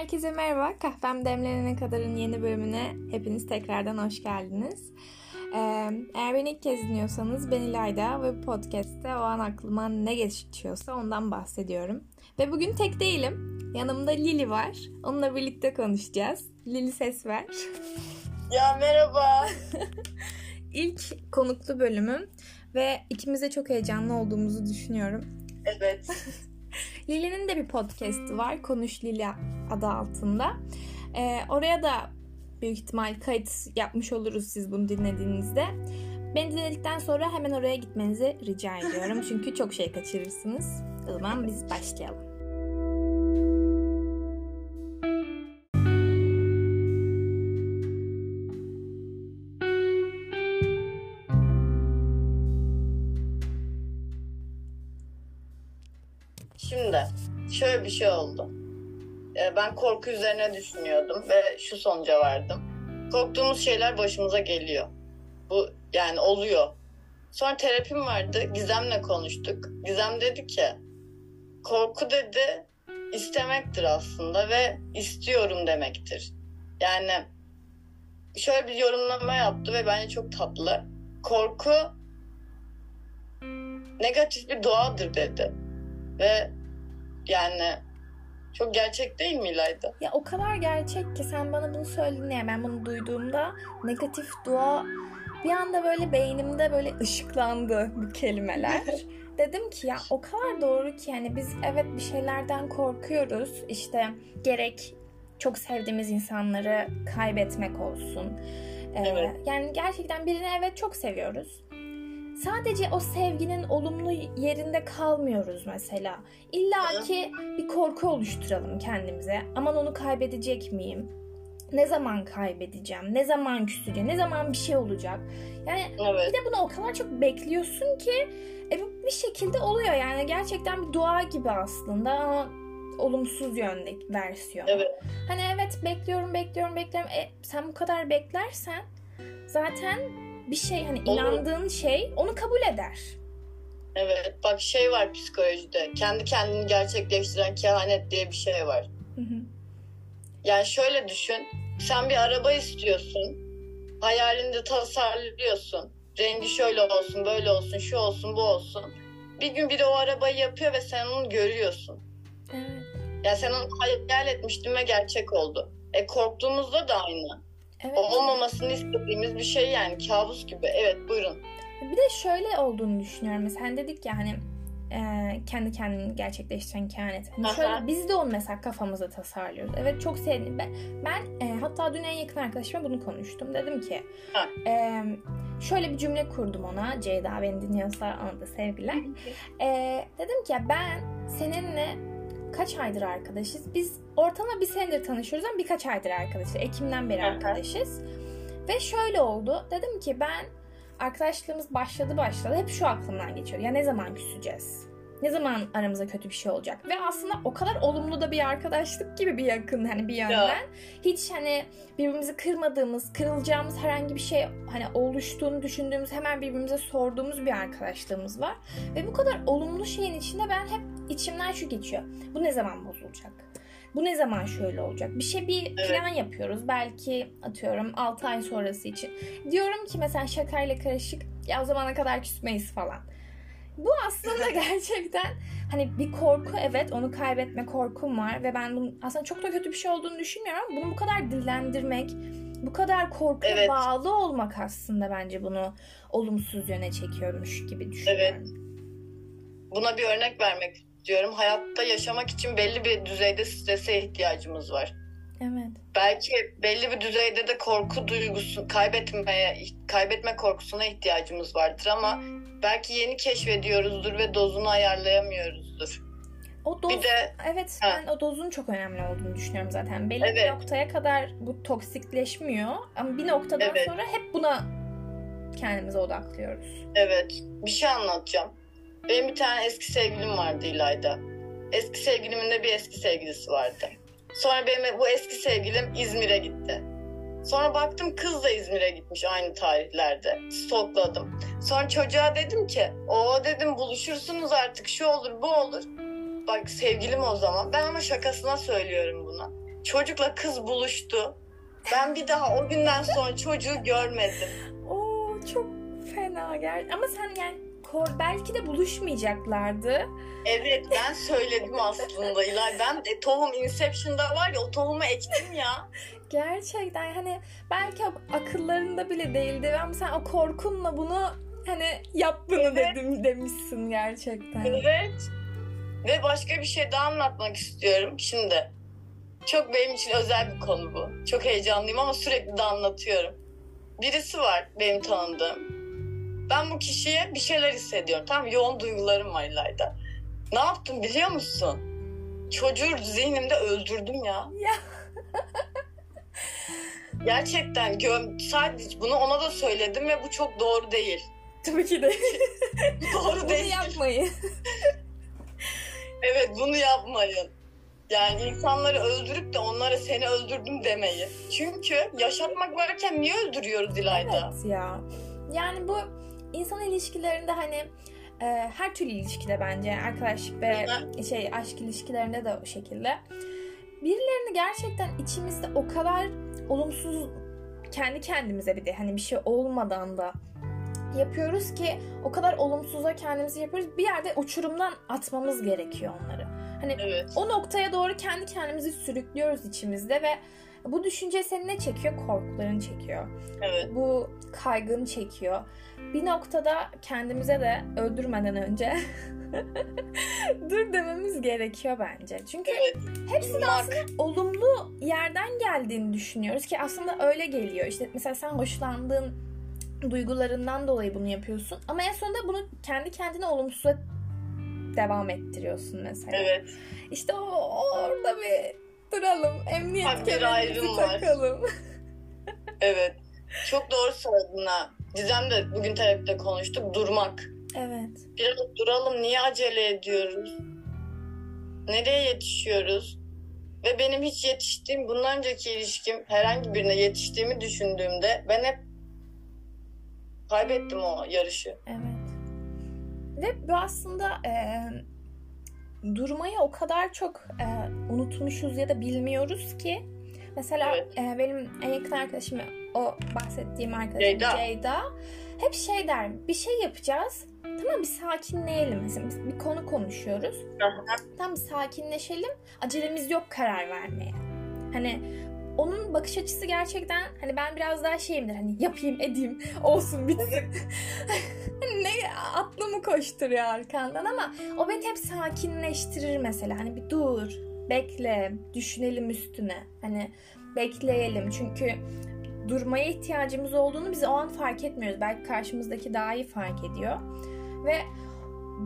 Herkese merhaba. Kahvem Demlenene Kadar'ın yeni bölümüne hepiniz tekrardan hoş geldiniz. Ee, eğer beni ilk kez dinliyorsanız ben İlayda ve bu podcast'te o an aklıma ne geçiyorsa ondan bahsediyorum. Ve bugün tek değilim. Yanımda Lili var. Onunla birlikte konuşacağız. Lili ses ver. Ya merhaba. İlk konuklu bölümüm ve ikimiz de çok heyecanlı olduğumuzu düşünüyorum. Evet. Lili'nin de bir podcast'i var. Konuş Lili adı altında. Ee, oraya da büyük ihtimal kayıt yapmış oluruz siz bunu dinlediğinizde. Beni dinledikten sonra hemen oraya gitmenizi rica ediyorum. Çünkü çok şey kaçırırsınız. O zaman biz başlayalım. Şimdi şöyle bir şey oldu. Ee, Ben korku üzerine düşünüyordum ve şu sonuca vardım. Korktuğumuz şeyler başımıza geliyor. Bu yani oluyor. Sonra terapim vardı. Gizem'le konuştuk. Gizem dedi ki korku dedi istemektir aslında ve istiyorum demektir. Yani şöyle bir yorumlama yaptı ve bence çok tatlı. Korku negatif bir doğadır dedi. Ve yani çok gerçek değil mi İlayda? Ya o kadar gerçek ki sen bana bunu söyledin ya ben bunu duyduğumda negatif dua bir anda böyle beynimde böyle ışıklandı bu kelimeler. Dedim ki ya o kadar doğru ki yani biz evet bir şeylerden korkuyoruz. İşte gerek çok sevdiğimiz insanları kaybetmek olsun. Ee, Evet. Yani gerçekten birini evet çok seviyoruz. Sadece o sevginin olumlu yerinde kalmıyoruz mesela. İlla ki bir korku oluşturalım kendimize. Aman onu kaybedecek miyim? Ne zaman kaybedeceğim? Ne zaman küseceğim? Ne zaman bir şey olacak? Yani Evet. bir de bunu o kadar çok bekliyorsun ki e, bu bir şekilde oluyor yani gerçekten bir dua gibi aslında ama olumsuz yönde versiyon. Evet. Hani evet bekliyorum bekliyorum bekliyorum. E, sen bu kadar beklersen zaten bir şey hani Olur. inandığın şey onu kabul eder. Evet bak şey var psikolojide. Kendi kendini gerçekleştiren kehanet diye bir şey var. Hı hı. Yani şöyle düşün. Sen bir araba istiyorsun. Hayalinde tasarlıyorsun. Rengi şöyle olsun, böyle olsun, şu olsun, bu olsun. Bir gün biri o arabayı yapıyor ve sen onu görüyorsun. Evet. Yani sen onu hayal etmiştin ve gerçek oldu. E korktuğumuzda da aynı. Evet. Olmamasını istediğimiz bir şey yani kabus gibi. Evet buyurun. Bir de şöyle olduğunu düşünüyorum. Mesela hani dedik ya hani e, kendi kendini gerçekleştiren kehanet. Hani Aha. şöyle biz de onu mesela kafamızda tasarlıyoruz. Evet çok sevdim. Ben, ben e, hatta dün en yakın arkadaşıma bunu konuştum. Dedim ki Ha. e, şöyle bir cümle kurdum ona. Ceyda beni dinliyorsa ona da sevgiler. E, dedim ki ya ben seninle kaç aydır arkadaşız? Biz ortalama bir senedir tanışıyoruz ama birkaç aydır arkadaşız. Ekim'den beri arkadaşız. Ve şöyle oldu. Dedim ki ben arkadaşlığımız başladı başladı hep şu aklımdan geçiyor. Ya ne zaman küseceğiz? Ne zaman aramızda kötü bir şey olacak? Ve aslında o kadar olumlu da bir arkadaşlık gibi bir yakın hani bir yönden. Hiç hani birbirimizi kırmadığımız, kırılacağımız herhangi bir şey hani oluştuğunu düşündüğümüz hemen birbirimize sorduğumuz bir arkadaşlığımız var. Ve bu kadar olumlu şeyin içinde ben hep içimden şu geçiyor. Bu ne zaman bozulacak? Bu ne zaman şöyle olacak? Bir şey bir Evet. plan yapıyoruz. Belki atıyorum 6 ay sonrası için. Diyorum ki mesela şakayla karışık ya o zamana kadar küsmeyiz falan. Bu aslında gerçekten hani bir korku evet onu kaybetme korkum var ve ben bunun aslında çok da kötü bir şey olduğunu düşünmüyorum ama bunu bu kadar dillendirmek, bu kadar korkuya Evet. bağlı olmak aslında bence bunu olumsuz yöne çekiyormuş gibi düşünüyorum. Buna bir örnek vermek istiyorum. Hayatta yaşamak için belli bir düzeyde strese ihtiyacımız var. Evet. Belki belli bir düzeyde de korku duygusu kaybetmeye kaybetme korkusuna ihtiyacımız vardır ama belki yeni keşfediyoruzdur ve dozunu ayarlayamıyoruzdur. O doz, Bir de evet Ha. ben o dozun çok önemli olduğunu düşünüyorum zaten. Belli bir Evet. noktaya kadar bu toksikleşmiyor ama bir noktadan Evet. sonra hep buna kendimize odaklıyoruz. evet bir şey anlatacağım. Benim bir tane eski sevgilim vardı İlayda. Eski sevgilimin de bir eski sevgilisi vardı. Sonra benim bu eski sevgilim İzmir'e gitti. Sonra baktım kız da İzmir'e gitmiş aynı tarihlerde. Stokladım. Sonra çocuğa dedim ki o dedim buluşursunuz artık şu olur bu olur. Bak sevgilim o zaman. Ben ama şakasına söylüyorum bunu. Çocukla kız buluştu. Ben bir daha o günden sonra çocuğu görmedim. Oo çok fena gel. Ama sen yani kor belki de buluşmayacaklardı. Evet ben söyledim aslında İlay. Ben de tohum Inception'da var ya o tohumu ektim ya. Gerçekten hani belki akıllarında bile değildi ama sen o korkunla bunu hani yap bunu Evet. dedim demişsin gerçekten. Evet. Ve başka bir şey daha anlatmak istiyorum. Şimdi çok benim için özel bir konu bu. Çok heyecanlıyım ama sürekli de anlatıyorum. Birisi var benim tanıdığım. Ben bu kişiye bir şeyler hissediyorum. Tamam yoğun duygularım var İlayda. Ne yaptım biliyor musun? Çocuğu zihnimde öldürdüm ya. Ya. Gerçekten gö- sadece bunu ona da söyledim ve bu çok doğru değil. Tabii ki de. Doğru bunu değil. yapmayın. Evet bunu yapmayın. Yani insanları öldürüp de onlara seni öldürdüm demeyin. Çünkü yaşatmak varken niye öldürüyoruz İlayda? Evet ya. Yani bu insan ilişkilerinde hani e, her türlü ilişkide bence arkadaşlık ve şey aşk ilişkilerinde de o şekilde. Birilerini gerçekten içimizde o kadar olumsuz kendi kendimize bir de hani bir şey olmadan da yapıyoruz ki o kadar olumsuza kendimizi yapıyoruz. Bir yerde uçurumdan atmamız gerekiyor onları. Hani Evet. o noktaya doğru kendi kendimizi sürüklüyoruz içimizde ve bu düşünce seni ne çekiyor? Korkularını çekiyor. Evet. Bu kaygını çekiyor. Bir noktada kendimize de öldürmeden önce dur dememiz gerekiyor bence. Çünkü Evet. hepsi de Durmak. aslında olumlu yerden geldiğini düşünüyoruz ki aslında öyle geliyor. İşte mesela sen hoşlandığın duygularından dolayı bunu yapıyorsun ama en sonunda bunu kendi kendine olumsuza devam ettiriyorsun mesela. Evet. İşte o orada bir duralım. Emniyet Bak bir kemerimizi takalım. Evet. Çok doğru söyledin ha. Dizem de bugün terapide konuştuk. Durmak. evet. Biraz duralım. Niye acele ediyoruz? Nereye yetişiyoruz? Ve benim hiç yetiştiğim, bundan önceki ilişkim herhangi birine yetiştiğimi düşündüğümde ben hep kaybettim o yarışı. Evet. Ve bu aslında e, durmayı o kadar çok e, unutmuşuz ya da bilmiyoruz ki. Mesela Evet. e, benim en yakın arkadaşım o bahsettiğim arkadaşım Ceyda. Ceyda. hep şey der bir şey yapacağız tamam bir sakinleyelim mesela biz bir konu konuşuyoruz tam bir sakinleşelim acelemiz yok karar vermeye hani onun bakış açısı gerçekten hani ben biraz daha şeyimdir hani yapayım edeyim olsun bitsin ne aklımı koşturuyor arkandan ama o beni hep sakinleştirir mesela hani bir dur bekle düşünelim üstüne hani bekleyelim çünkü durmaya ihtiyacımız olduğunu biz o an fark etmiyoruz belki karşımızdaki daha iyi fark ediyor ve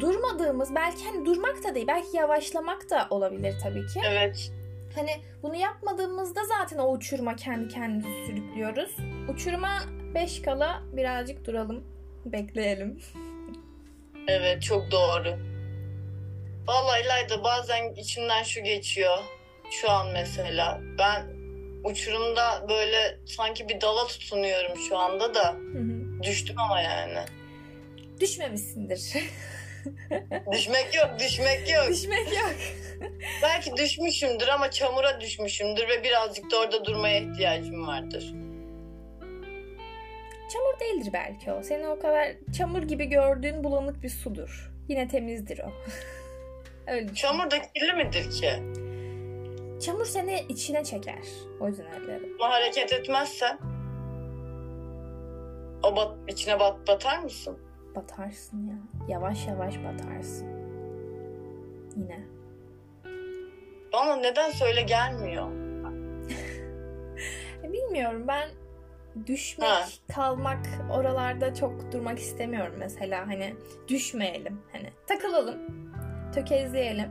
durmadığımız belki hani durmak da değil belki yavaşlamak da olabilir tabii ki Evet. Hani bunu yapmadığımızda zaten o uçuruma kendi kendimizi sürüklüyoruz. Uçuruma 5 kala birazcık duralım, bekleyelim. Evet çok doğru. Vallahi İlayda bazen içimden şu geçiyor. Şu an mesela. Ben uçurumda böyle sanki bir dala tutunuyorum şu anda da. Hı hı. Düştüm ama yani. Düşmemişsindir. Düşmek yok, düşmek yok. Düşmek yok. Belki düşmüşümdür ama çamura düşmüşümdür ve birazcık da orada durmaya ihtiyacım vardır. Çamur değildir belki o. Seni o kadar çamur gibi gördüğün bulanık bir sudur. Yine temizdir o. Öyle. Çamur da kirli midir ki? Çamur seni içine çeker. O yüzden öyle dedim. Ama hareket etmezsen o bat, içine bat, batar mısın? Batarsın ya. Yavaş yavaş batarsın. Yine. Bana neden söyle gelmiyor. Bilmiyorum ben düşmek, Ha. kalmak oralarda çok durmak istemiyorum mesela. Hani düşmeyelim. Hani takılalım. Tökezleyelim.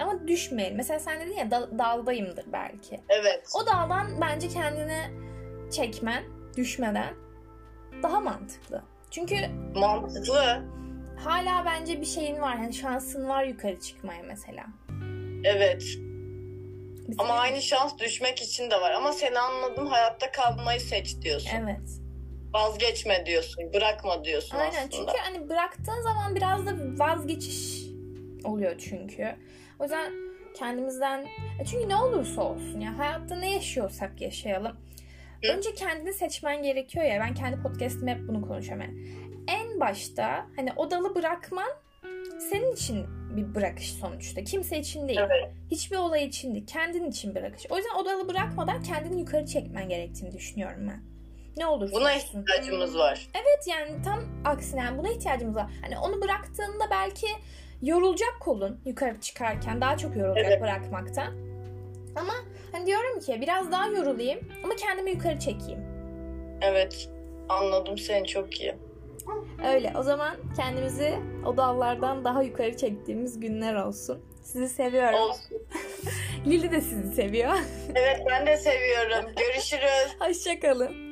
Ama düşmeyelim. Mesela sen dedin ya dal- daldayımdır belki. Evet. O daldan bence kendini çekmen, düşmeden daha mantıklı. Çünkü Mantıklı. hala bence bir şeyin var. Hani şansın var yukarı çıkmaya mesela. Evet. Biz- Ama aynı şans düşmek için de var. Ama seni anladım hayatta kalmayı seç diyorsun. Evet. Vazgeçme diyorsun. Bırakma diyorsun Aynen aslında. çünkü hani bıraktığın zaman biraz da vazgeçiş oluyor çünkü. O yüzden kendimizden e çünkü ne olursa olsun ya hayatta ne yaşıyorsak yaşayalım. Önce kendini seçmen gerekiyor ya. Ben kendi podcast'imde hep bunu konuşuyorum. Yani en başta hani o dalı bırakman senin için bir bırakış sonuçta. Kimse için değil. Evet. Hiçbir olay için değil. Kendin için bırakış. O yüzden o dalı bırakmadan kendini yukarı çekmen gerektiğini düşünüyorum ben. Ne olursa Buna olsun. ihtiyacımız var. Evet yani tam aksine yani buna ihtiyacımız var. Hani onu bıraktığında belki yorulacak kolun yukarı çıkarken daha çok yorulacak Evet. bırakmaktan. Ama hani diyorum ki biraz daha yorulayım ama kendimi yukarı çekeyim. Evet. Anladım seni çok iyi. Öyle o zaman kendimizi o dallardan daha yukarı çektiğimiz günler olsun. Sizi seviyorum. Olsun. Lili de sizi seviyor. Evet ben de seviyorum. Görüşürüz. Hoşçakalın.